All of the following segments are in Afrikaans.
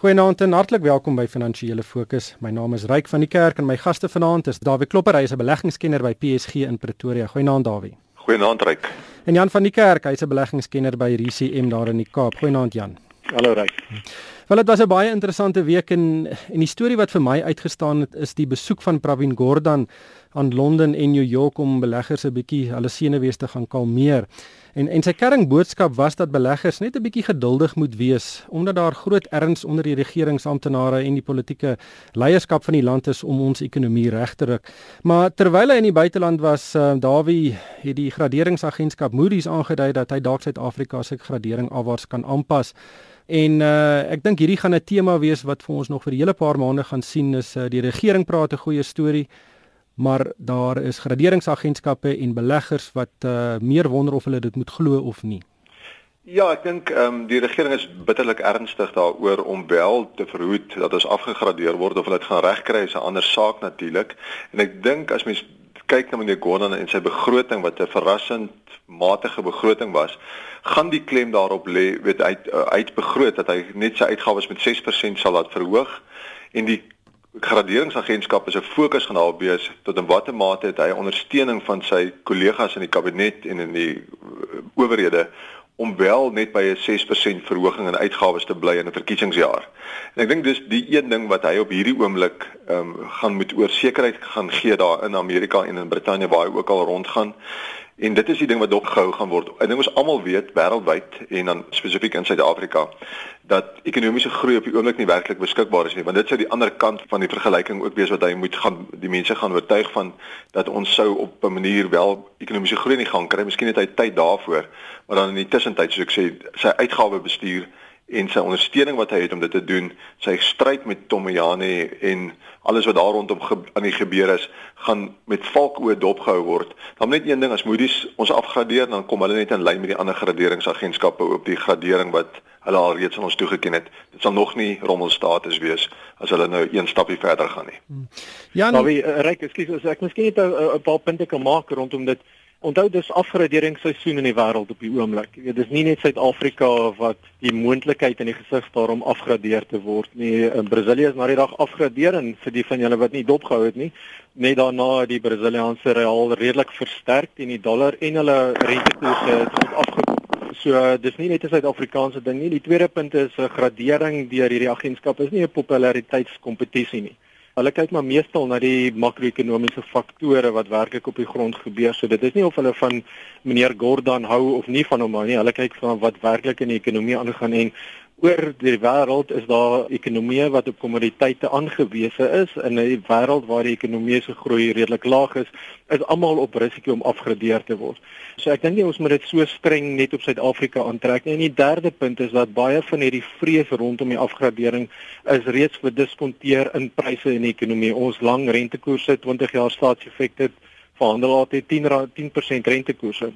Goeienaand en hartlik welkom by Finansiële Fokus. My naam is Ryk van die Kerk en my gaste vanaand is Dawie Klopper, hy is 'n beleggingskenner by PSG in Pretoria. Goeienaand Dawie. Goeienaand Ryk. En Jan van die Kerk, hy's 'n beleggingskenner by RCM daar in die Kaap. Goeienaand Jan. Hallo Ryk. Wel dit was 'n baie interessante week en en die storie wat vir my uitgestaan het is die besoek van Pravin Gordhan aan Londen en New York om beleggers 'n bietjie hulle senuwees te gaan kalmeer. En en sy kernboodskap was dat beleggers net 'n bietjie geduldig moet wees omdat daar groot erns onder die regeringsamptenare en die politieke leierskap van die land is om ons ekonomie reg te ruk. Maar terwyl hy in die buiteland was, uh, Dawie het die graderingsagentskap Moody's aangedui dat hy dalk Suid-Afrika se gradering afwaarts kan aanpas. En uh ek dink hierdie gaan 'n tema wees wat vir ons nog vir 'n hele paar maande gaan sien is uh, die regering praat 'n goeie storie maar daar is graderingsagentskappe en beleggers wat uh, meer wonder of hulle dit moet glo of nie. Ja, ek dink ehm um, die regering is bitterlik ernstig daaroor om wel te verhoed dat ons afgegradeer word of hulle dit gaan regkry is 'n ander saak natuurlik. En ek dink as mens kyk na meneer Gordon en sy begroting wat 'n verrassend matige begroting was, gaan die klem daarop lê weet uit uit begroot dat hy net sy uitgawes met 6% sal laat verhoog en die graderingsagentskap is 'n fokus gaan daar wees tot in watter mate het hy ondersteuning van sy kollegas in die kabinet en in die uh, owerhede om wel net by 'n 6% verhoging in uitgawes te bly in 'n verkiesingsjaar. En ek dink dis die een ding wat hy op hierdie oomblik ehm um, gaan met oorsekerheid gaan gee daar in Amerika en in Brittanje waar hy ook al rondgaan. En dit is die ding wat dopgehou gaan word. Ek dink ons almal weet wêreldwyd en dan spesifiek in Suid-Afrika dat ekonomiese groei op die oomblik nie werklik beskikbaar is nie, want dit sou die ander kant van die vergelyking ook wees wat hy moet gaan die mense gaan oortuig van dat ons sou op 'n manier wel ekonomiese groei in gang kry. Miskien het hy tyd daarvoor, maar dan in die tussentyd soos ek sê, sy uitgawe bestuur en sy ondersteuning wat hy het om dit te doen, sy stryd met Tomojane en alles wat daar rondom aan die gebeur is, gaan met valkoe dopgehou word. Dan net een ding as Moody's ons afgradeer, dan kom hulle net in lyn met die ander graderingsagentskappe op die gradering wat hulle al reeds aan ons toegeken het. Dit sal nog nie rommelstatus wees as hulle nou een stapie verder gaan nie. Hmm. Ja, nou wie uh, Ryk, ekskuus, ek miskien net 'n paar punte kan maak rondom dit. Onthou dis afgraderingsseisoen in die wêreld op die oomblik. Jy weet dis nie net Suid-Afrika wat die moontlikheid in die gesig staar om afgradeer te word nie. In Brasilië is maar die dag afgradeer en vir die van julle wat nie dopgehou het nie, net daarna die Brasiliaanse real redelik versterk teen die dollar en hulle rentekoerse het afgekom. So dis nie net 'n Suid-Afrikaanse ding nie. Die tweede punt is 'n gradering deur hierdie agentskap is nie 'n populariteitskompetisie nie. Hulle kyk maar meestal na die makro-ekonomiese faktore wat werklik op die grond gebeur. So dit is nie of hulle van meneer Gordon hou of nie van hom nie. Hulle kyk van wat werklik in die ekonomie aangaan en oor die wêreld is daar ekonomieë wat op kommoditeite aangewese is in 'n wêreld waar die ekonomiese groei redelik laag is, is almal op risiko om afgradeer te word. So ek dink nie ons moet dit so streng net op Suid-Afrika aantrek nie. En die derde punt is dat baie van hierdie vrees rondom die afgradering is reeds gediskonteer in pryse in die ekonomie. Ons lang rentekoerse, 20 jaar staatseffekte verhandel altyd 10 10% rentekoerse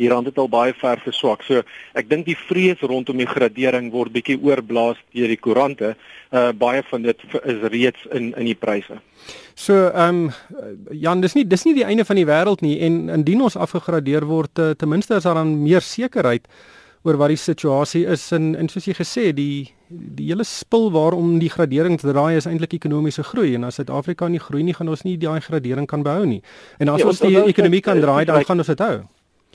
die rand het al baie ver verswak. So ek dink die vrees rondom die gradering word bietjie oorblaas deur die koerante. Uh baie van dit is reeds in in die pryse. So ehm um, Jan, dis nie dis nie die einde van die wêreld nie en indien ons afgegradeer word, uh, ten minste is daar dan meer sekerheid oor wat die situasie is en en soos jy gesê die die hele spil waarom die gradering draai is eintlik ekonomiese groei en as Suid-Afrika nie groei nie gaan ons nie daai gradering kan behou nie. En as ja, ons die ekonomie kan draai, dan gaan ons dit hou.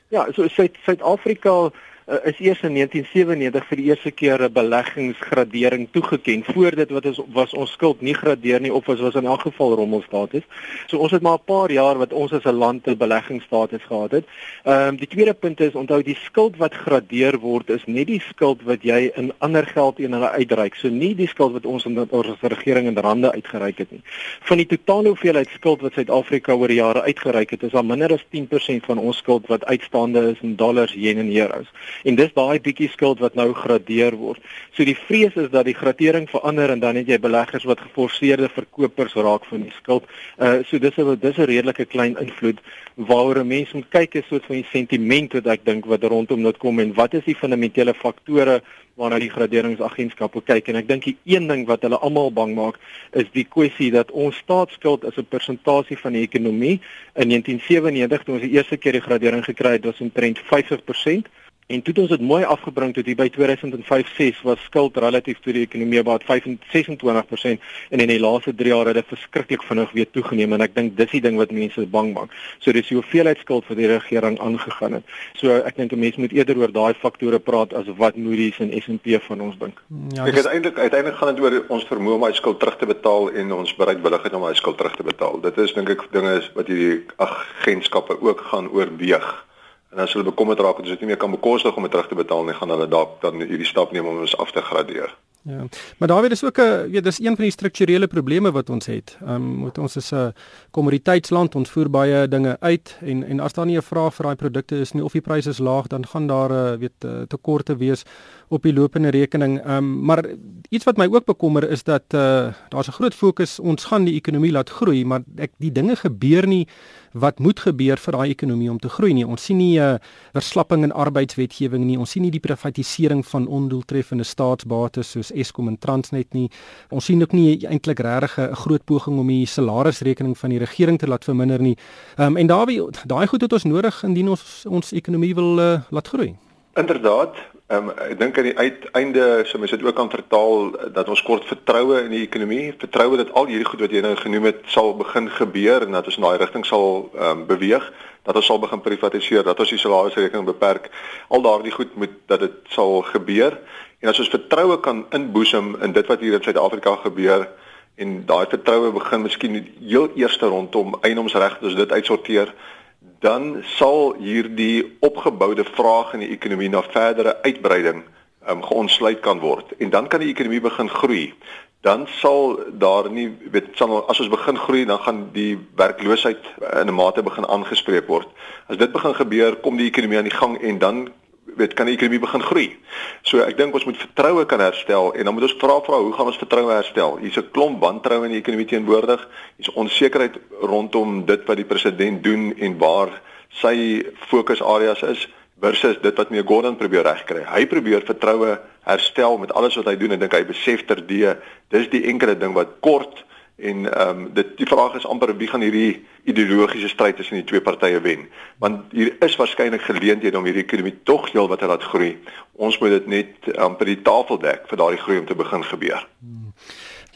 Ja, so Suid-Afrika uh, is eers in 1997 vir die eerste keer 'n beleggingsgradering toegeken. Voor dit wat is was ons skuld nie gradeer nie of was was in elk geval rommelstatus. So ons het maar 'n paar jaar wat ons as 'n land 'n beleggingsstatus gehad het. Ehm um, die tweede punt is onthou die skuld wat gradeer word is nie die skuld wat jy in ander geld in hulle uitreik. So nie die skuld wat ons in ons regering in rande uitgereik het nie. Van die totale hoeveelheid skuld wat Suid-Afrika oor jare uitgereik het, is al minder as 10% van ons skuld wat uitstaande is in dollars, yen en euros en dis daai bietjie skuld wat nou gradeer word. So die vrees is dat die gradering verander en dan het jy beleggers wat geforseerde verkopers raak van die skuld. Uh so dis 'n dis 'n redelike klein invloed waaroor 'n mens moet kyk is soort van die sentiment wat ek dink wat rondom dit kom en wat is die fundamentele faktore waarna die graderingsagentskappe kyk en ek dink die een ding wat hulle almal bang maak is die kwessie dat ons staatsskuld as 'n persentasie van die ekonomie in 1997 toe ons die eerste keer die gradering gekry het was omtrent 50% En toe het ons dit mooi afgebring tot hier by 2005-6 was skuld relatief tot die ekonomie about 26% en in die laaste 3 jaar het dit verskriklik vinnig weer toegeneem en ek dink dis die ding wat mense bang maak. So dis die hoeveelheid skuld vir die regering aangegaan het. So ek dink 'n mens moet eerder oor daai faktore praat as wat Moody's en S&P van ons dink. Ja, ek het eintlik uiteindelik gaan dit oor ons vermoë om hy skuld terug te betaal en ons bereidwilligheid om hy skuld terug te betaal. Dit is dink ek dinge wat hierdie agentskappe ook gaan oorweeg. En as hulle bekommerd raak dat dit nie meer kan bekostig om dit terug te betaal nie, gaan hulle dalk dan hierdie stap neem om ons af te gradeer. Ja. Maar daar weer is ook 'n weet dis een van die strukturele probleme wat ons het. Ehm um, moet ons is 'n kommoditeitsland, ons voer baie dinge uit en en as daar nie 'n vraag vir daai produkte is nie of die pryse is laag, dan gaan daar 'n uh, weet uh, tekorte wees op die lopende rekening. Ehm um, maar iets wat my ook bekommer is dat uh, daar's 'n groot fokus ons gaan die ekonomie laat groei, maar ek die dinge gebeur nie wat moet gebeur vir daai ekonomie om te groei nie. Ons sien nie 'n uh, verslapping in arbeidswetgewing nie. Ons sien nie die privatisering van ondoeltreffende staatsbates soos Eskom en Transnet nie. Ons sien ook nie eintlik regtig 'n groot poging om die salarisrekening van die regering te laat verminder nie. Ehm um, en daarbey daai goed het ons nodig indien ons ons ekonomie wil uh, laat groei. Inderdaad, Ehm um, ek dink aan die uiteinde so mens dit ook kan vertaal dat ons kort vertroue in die ekonomie, vertroue dat al hierdie goed wat jy nou genoem het sal begin gebeur en dat ons in daai rigting sal ehm um, beweeg, dat ons sal begin privatiseer, dat ons die salarisrekening beperk. Al daardie goed moet dat dit sal gebeur. En as ons vertroue kan inboesem in dit wat hier in Suid-Afrika gebeur en daai vertroue begin miskien heel eerste rondom eienoomsreg, as dit uitsorteer dan sal hierdie opgeboude vraag in die ekonomie na verdere uitbreiding um, geontsluit kan word en dan kan die ekonomie begin groei. Dan sal daar nie weet sal as ons begin groei dan gaan die werkloosheid in 'n mate begin aangespreek word. As dit begin gebeur, kom die ekonomie aan die gang en dan weet kan die ekonomie begin groei. So ek dink ons moet vertroue kan herstel en dan moet ons vra vra hoe gaan ons vertroue herstel? Hier's 'n klomp wantroue in die ekonomie teenwoordig. Hier's onsekerheid rondom dit wat die president doen en waar sy fokusareas is versus dit wat meneer Gordon probeer regkry. Hy probeer vertroue herstel met alles wat hy doen en dink hy besef terdee dis die enkele ding wat kort En ehm um, dit die vraag is amper wie gaan hierdie ideologiese stryd tussen die twee partye wen? Want hier is waarskynlik geleenthede om hierdie ekonomie tog heel wat laat groei. Ons moet dit net amper die tafel dek vir daardie groei om te begin gebeur. Hmm.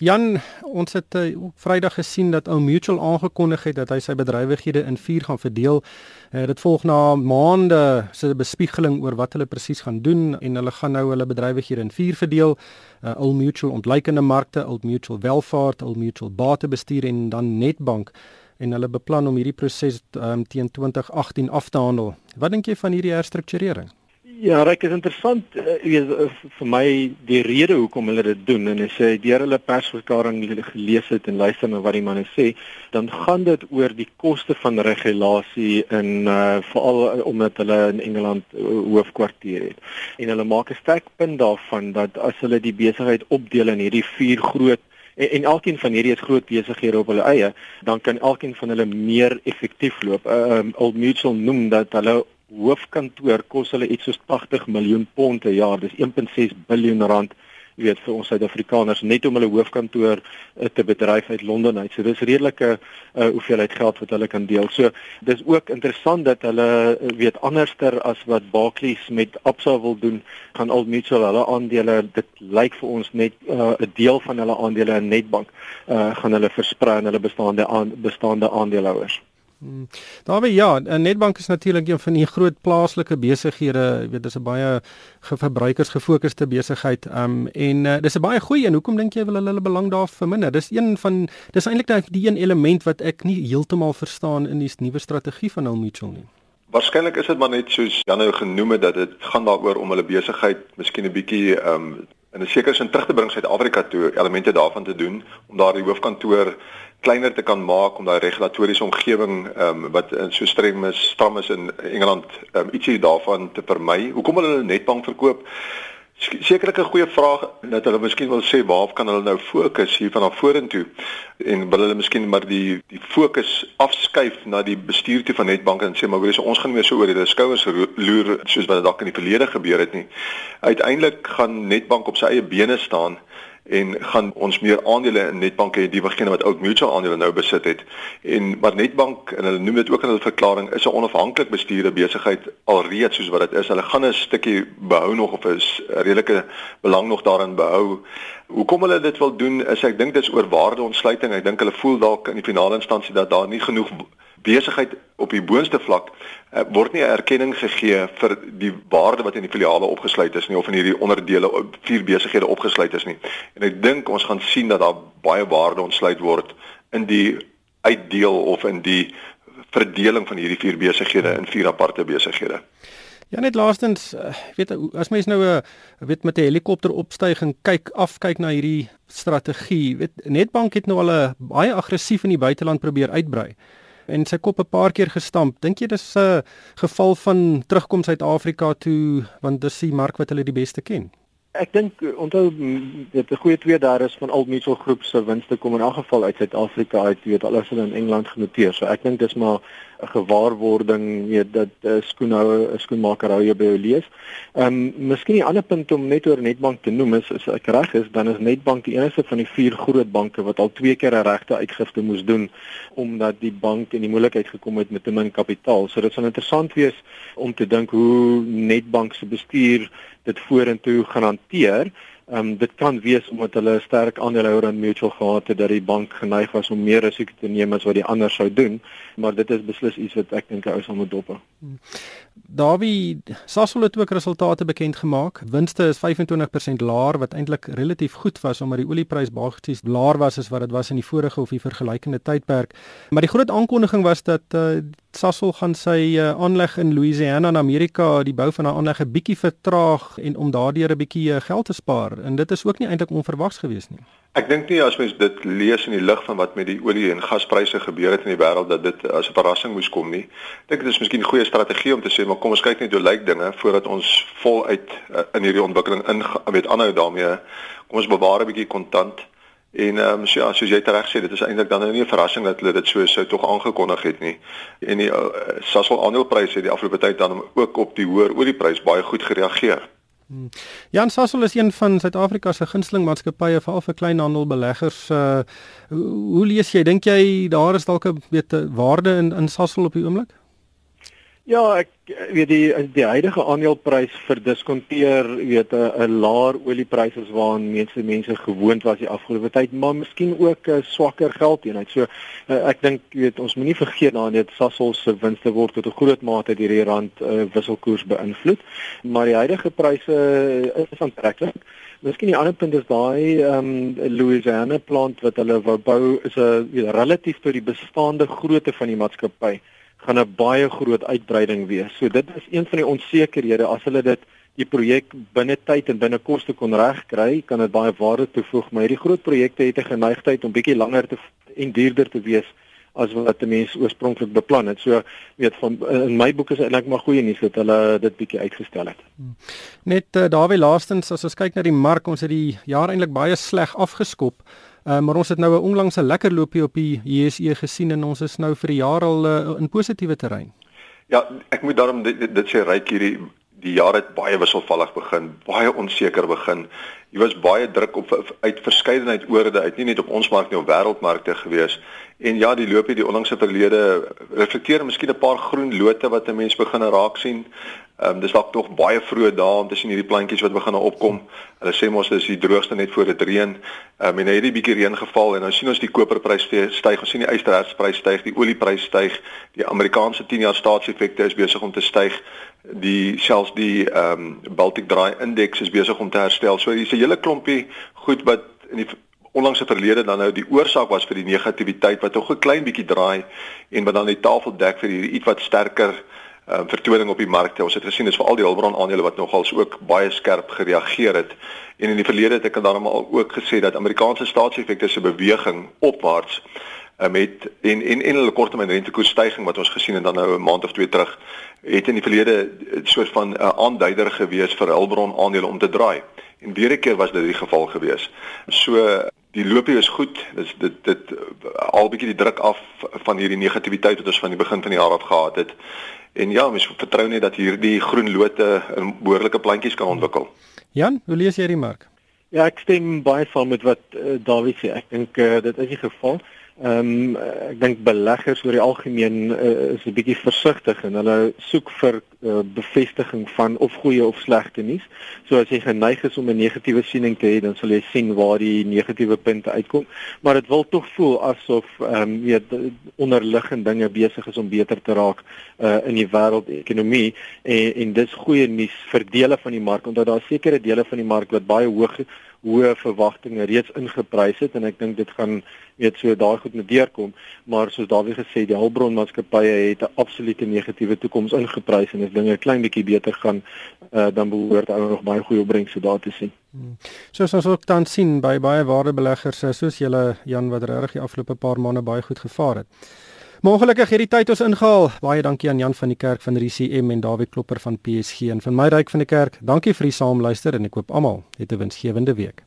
Jan, ons het uh, Vrydag gesien dat ou Mutual aangekondig het dat hy sy bedrywighede in 4 gaan verdeel. Uh, dit volg na maande se bespiegeling oor wat hulle presies gaan doen en hulle gaan nou hulle bedrywighede in 4 verdeel. Uh, Old Mutual ontleikende markte, Old Mutual welvaart, Old Mutual batebestuur en dan Netbank en hulle beplan om hierdie proses um, teen 2018 af te handel. Wat dink jy van hierdie herstrukturering? Ja, reg is interessant. Uh, weet uh, vir my die rede hoekom hulle dit doen en as jy deur hulle persverklaring gelees het en luister na wat die manne sê, dan gaan dit oor die koste van regulasie in uh, veral omdat hulle in Engeland uh, hoofkwartier het. En hulle maak 'n sterk punt daarvan dat as hulle die besigheid opdeel in hierdie vier groot en, en elkeen van hierdie is groot besighede op hulle eie, dan kan elkeen van hulle meer effektief loop. Uh, um, Old Mutual noem dat hulle hoofkantoor kos hulle iets soos 80 miljoen pond per jaar. Dis 1.6 biljoen rand, jy weet, vir ons Suid-Afrikaners net om hulle hoofkantoor uh, te bedryf uit Londen uit. So dis redelike uh, hoeveelheid geld wat hulle kan deel. So dis ook interessant dat hulle uh, weet anderster as wat Barclays met Absa wil doen, gaan Old Mutual hulle aandele dit lyk vir ons net 'n uh, deel van hulle aandele in Nedbank uh, gaan hulle versprei aan hulle bestaande aan, bestaande aandeelhouers. Hmm. Daarby ja, Netbank is natuurlik een van die groot plaaslike besighede, jy weet dis 'n baie verbruikers gefokusde besigheid. Um en uh, dis 'n baie goeie en hoekom dink jy wil hulle hulle belang daar verminder? Dis een van dis eintlik net die een element wat ek nie heeltemal verstaan in die nuwe strategie van Old Mutual nie. Waarskynlik is dit maar net soos Jan nou genoem het dat dit gaan daaroor om hulle besigheid miskien 'n bietjie um in 'n sekere sin terug te bring Suid-Afrika toe, elemente daarvan te doen om daar die hoofkantoor kleiner te kan maak om daai regulatoriese omgewing ehm um, wat so streng is, stram is in Engeland ehm um, ietsie daarvan te vermy. Hoekom wil hulle netbank verkoop? Sekerlik 'n goeie vraag dat hulle miskien wil sê waar kan hulle nou fokus hier van af vorentoe en wil hulle miskien maar die die fokus afskuif na die bestuur toe van netbank en sê maar weet jy ons gaan nie meer so oor die skouers loer soos wat dit dalk in die verlede gebeur het nie. Uiteindelik gaan netbank op sy eie bene staan en gaan ons meer aandele in Netbank hê die begin wat Old Mutual aandele nou besit het. En maar Netbank en hulle noem dit ook in hulle verklaring is 'n onafhanklik bestuurde besigheid alreeds soos wat dit is. Hulle gaan 'n stukkie behou nog of 'n redelike belang nog daarin behou. Hoekom hulle dit wil doen is ek dink dit is oor waardeontsluiting. Ek dink hulle voel dalk in die finale instansie dat daar nie genoeg besigheid op die boonste vlak uh, word nie erkenning gegee vir die waarde wat in die filiale opgesluit is nie of in hierdie onderdele vier besighede opgesluit is nie. En ek dink ons gaan sien dat daar baie waarde ontsluit word in die uitdeel of in die verdeling van hierdie vier besighede in vier aparte besighede. Ja net laastens, uh, weet as mens nou 'n uh, weet met 'n helikopter opstyg en kyk afkyk na hierdie strategie, weet Netbank het nou al baie aggressief in die buiteland probeer uitbrei en sy kop 'n paar keer gestamp. Dink jy dis 'n geval van terugkom Suid-Afrika toe want dis die mark wat hulle die beste ken? Ek dink onthou dit 'n goeie twee daar is van Old Mutual Groep se winste kom in elk geval uit Suid-Afrika uit, weet alles hulle in Engeland genoteer. So ek dink dis maar 'n gewaarwording weet dat 'n uh, skoenhouer 'n skoenmaker hou jy by jou lees. Ehm um, miskien 'n ander punt om net oor Netbank te noem is as ek reg is, dan is Netbank die enigste van die vier groot banke wat al twee keer 'n regte uitgifte moes doen omdat die bank in die moeilikheid gekom het met te min kapitaal. So dit sal interessant wees om te dink hoe Netbank se bestuur dit vorentoe gaan hanteer. Ehm um, dit kan wees omdat hulle 'n sterk aandeelhouer aan Mutual gehad het dat die bank geneig was om meer risiko te neem as wat die ander sou doen, maar dit is beslis iets wat ek dink hy sal moet dop. Dawie Sasol het ook resultate bekend gemaak. Winste is 25% laer wat eintlik relatief goed was omdat die olieprys basies laer was as wat dit was in die vorige of die vergelykende tydperk. Maar die groot aankondiging was dat uh, Sasol gaan sy uh, aanleg in Louisiana in Amerika, die bou van 'n aanleg 'n bietjie vertraag en om daardeur 'n bietjie uh, geld te spaar en dit is ook nie eintlik onverwags gewees nie. Ek dink nie as mens dit lees in die lig van wat met die olie en gaspryse gebeur het in die wêreld dat dit as 'n verrassing moes kom nie. Ek dink dit is miskien 'n goeie strategie om te sê maar kom ons kyk net hoe lyk dinge voordat ons voluit uh, in hierdie ontwikkeling in weet aanhou daarmee. Kom ons bewaar 'n bietjie kontant. En ehm um, so ja, soos jy reg sê, dit is eintlik dan nou nie 'n verrassing dat hulle dit so sou tog aangekondig het nie. En die uh, Sasol aandelepryse het die afgelope tyd dan ook op die hoër olieprys baie goed gereageer. Hmm. Jan Sasol is een van Suid-Afrika se gunsteling maatskappye veral vir kleinhandelbeleggers. Uh hoe lees jy? Dink jy daar is dalk 'n weet waarde in in Sasol op die oomblik? Ja, ek weet die die huidige aandeleprys verdiskonteer weet 'n laer oliepryse as waaraan mense mense gewoond was die afgelope tyd, maar miskien ook 'n swakker geldeenheid. So uh, ek dink weet ons moenie vergeet dat dit Sasol se winste word tot 'n groot mate deur die rand uh, wisselkoers beïnvloed, maar die huidige pryse is aantreklik. Miskien die ander punt is daai ehm um, Louisiana plant wat hulle wou bou is 'n relatief tot die bestaande grootte van die maatskappy gaan 'n baie groot uitbreiding wees. So dit is een van die onsekerhede as hulle dit die projek binne tyd en binne koste kon regkry, kan dit baie waarde toevoeg, maar hierdie groot projekte het 'n geneigtheid om bietjie langer te en duurder te wees as wat die mense oorspronklik beplan het. So weet van in my boek is eintlik maar goeie nuus dat hulle dit bietjie uitgestel het. Hmm. Net uh, Dawie laastens as ons kyk na die mark, ons het die jaar eintlik baie sleg afgeskop. Uh, maar ons het nou 'n onlangs 'n lekker loopie op die JSE gesien en ons is nou vir die jaar al uh, in positiewe terrein. Ja, ek moet daarom dit, dit, dit sê ryk hierdie die jaar het baie wisselvallig begin, baie onseker begin. Jy was baie druk op uit verskeidenheid oorde uit, nie net op ons mark nie, op wêreldmarkte gewees. En ja, die loopie die onlangse verlede reflekteer miskien 'n paar groen lote wat 'n mens begin raak sien. Ehm um, dis dalk nog baie vroeg daar om te sien hierdie plantjies wat begin opkom. Hulle sê mos dis die droogste net voor dit reën. Ehm um, en nou hierdie bietjie reën geval en nou sien ons die koperprys styg, ons sien die ysterhertsprys styg, die olieprys styg, die Amerikaanse 10-jaar staatseffekte is besig om te styg. Die selfs die ehm um, Baltic Dry Index is besig om te herstel. So dis 'n hele klompie goed wat in die onlangse verlede dan nou die oorsaak was vir die negativiteit wat tog 'n klein bietjie draai en wat dan die tafel dek vir hierdie iets wat sterker um, vertoning op die markte. Ons het gesien dis veral die hulpbron aandele wat nogals ook baie skerp gereageer het. En in die verlede het ek dan al ook gesê dat Amerikaanse staatseffekte se beweging opwaarts um, het en en en hulle korttermyn rentekoersstygings wat ons gesien het dan nou 'n maand of twee terug het in die verlede 'n soort van 'n aanduider gewees vir hulpbron aandele om te draai. En weer 'n keer was dit die geval gewees. So die loopie is goed. Dis dit dit al bietjie die druk af van hierdie negativiteit wat ons van die begin van die jaar af gehad het. En ja, mens vertrou net dat hierdie groen lote in behoorlike plantjies kan ontwikkel. Jan, hoe lees jy die mark? Ja, ek stem baie saam met wat uh, Dawie sê. Ek dink uh, dit is die geval. Ehm um, ek dink beleggers oor die algemeen uh, is 'n bietjie versigtig en hulle soek vir uh, bevestiging van of goeie of slegte nuus. So as jy geneig is om 'n negatiewe siening te hê, dan sal jy sien waar die negatiewe punte uitkom, maar dit wil tog voel asof ehm um, weet onderliggende dinge besig is om beter te raak uh, in die wêreldekonomie en en dis goeie nuus vir dele van die mark omdat daar sekere dele van die mark wat baie hoog hoë verwagtinge reeds ingeprys het en ek dink dit gaan weet so daai goed moet deurkom maar soos Dawie gesê die hulpbron maatskappye het 'n absolute negatiewe toekoms ingeprys en as dinge 'n klein bietjie beter gaan uh, dan behoort hulle nog baie goeie opbrengs daar te sien. Hmm. Soos ons dan sien by baie waardebeleggers soos julle Jan wat regtig die afgelope paar maande baie goed gevaar het. Maar ongelukkig hierdie tyd ons ingehaal. Baie dankie aan Jan van die Kerk van RCM en Dawie Klopper van PSG en van my ryk van die kerk. Dankie vir die saamluister en ek hoop almal het 'n winsgewende week.